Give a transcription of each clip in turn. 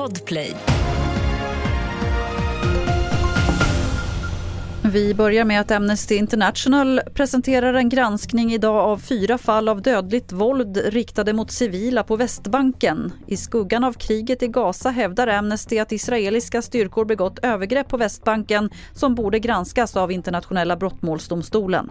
Podplay. Vi börjar med att Amnesty International presenterar en granskning idag av fyra fall av dödligt våld riktade mot civila på Västbanken. I skuggan av kriget i Gaza hävdar Amnesty att israeliska styrkor begått övergrepp på Västbanken som borde granskas av internationella brottmålsdomstolen.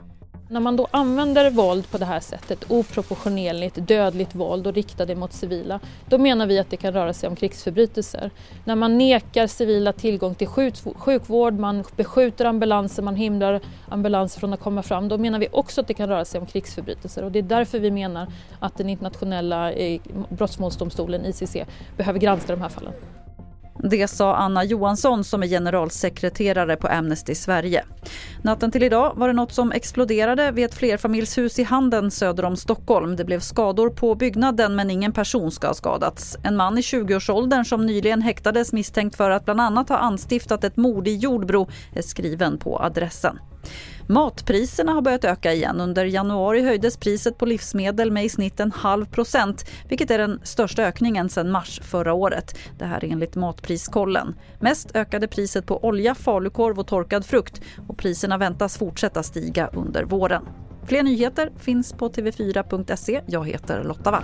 När man då använder våld på det här sättet, oproportionerligt dödligt våld och riktar det mot civila, då menar vi att det kan röra sig om krigsförbrytelser. När man nekar civila tillgång till sjukvård, man beskjuter ambulanser, man hindrar ambulanser från att komma fram, då menar vi också att det kan röra sig om krigsförbrytelser. Och det är därför vi menar att den internationella eh, brottmålsdomstolen, ICC, behöver granska de här fallen. Det sa Anna Johansson som är generalsekreterare på Amnesty Sverige. Natten till idag var det något som exploderade vid ett flerfamiljshus i Handen söder om Stockholm. Det blev skador på byggnaden men ingen person ska ha skadats. En man i 20-årsåldern som nyligen häktades misstänkt för att bland annat ha anstiftat ett mord i Jordbro är skriven på adressen. Matpriserna har börjat öka igen. Under januari höjdes priset på livsmedel med i snitt en halv procent vilket är den största ökningen sedan mars förra året. Det här enligt Matpriskollen. Mest ökade priset på olja, falukorv och torkad frukt och priserna väntas fortsätta stiga under våren. Fler nyheter finns på tv4.se. Jag heter Lotta Wall.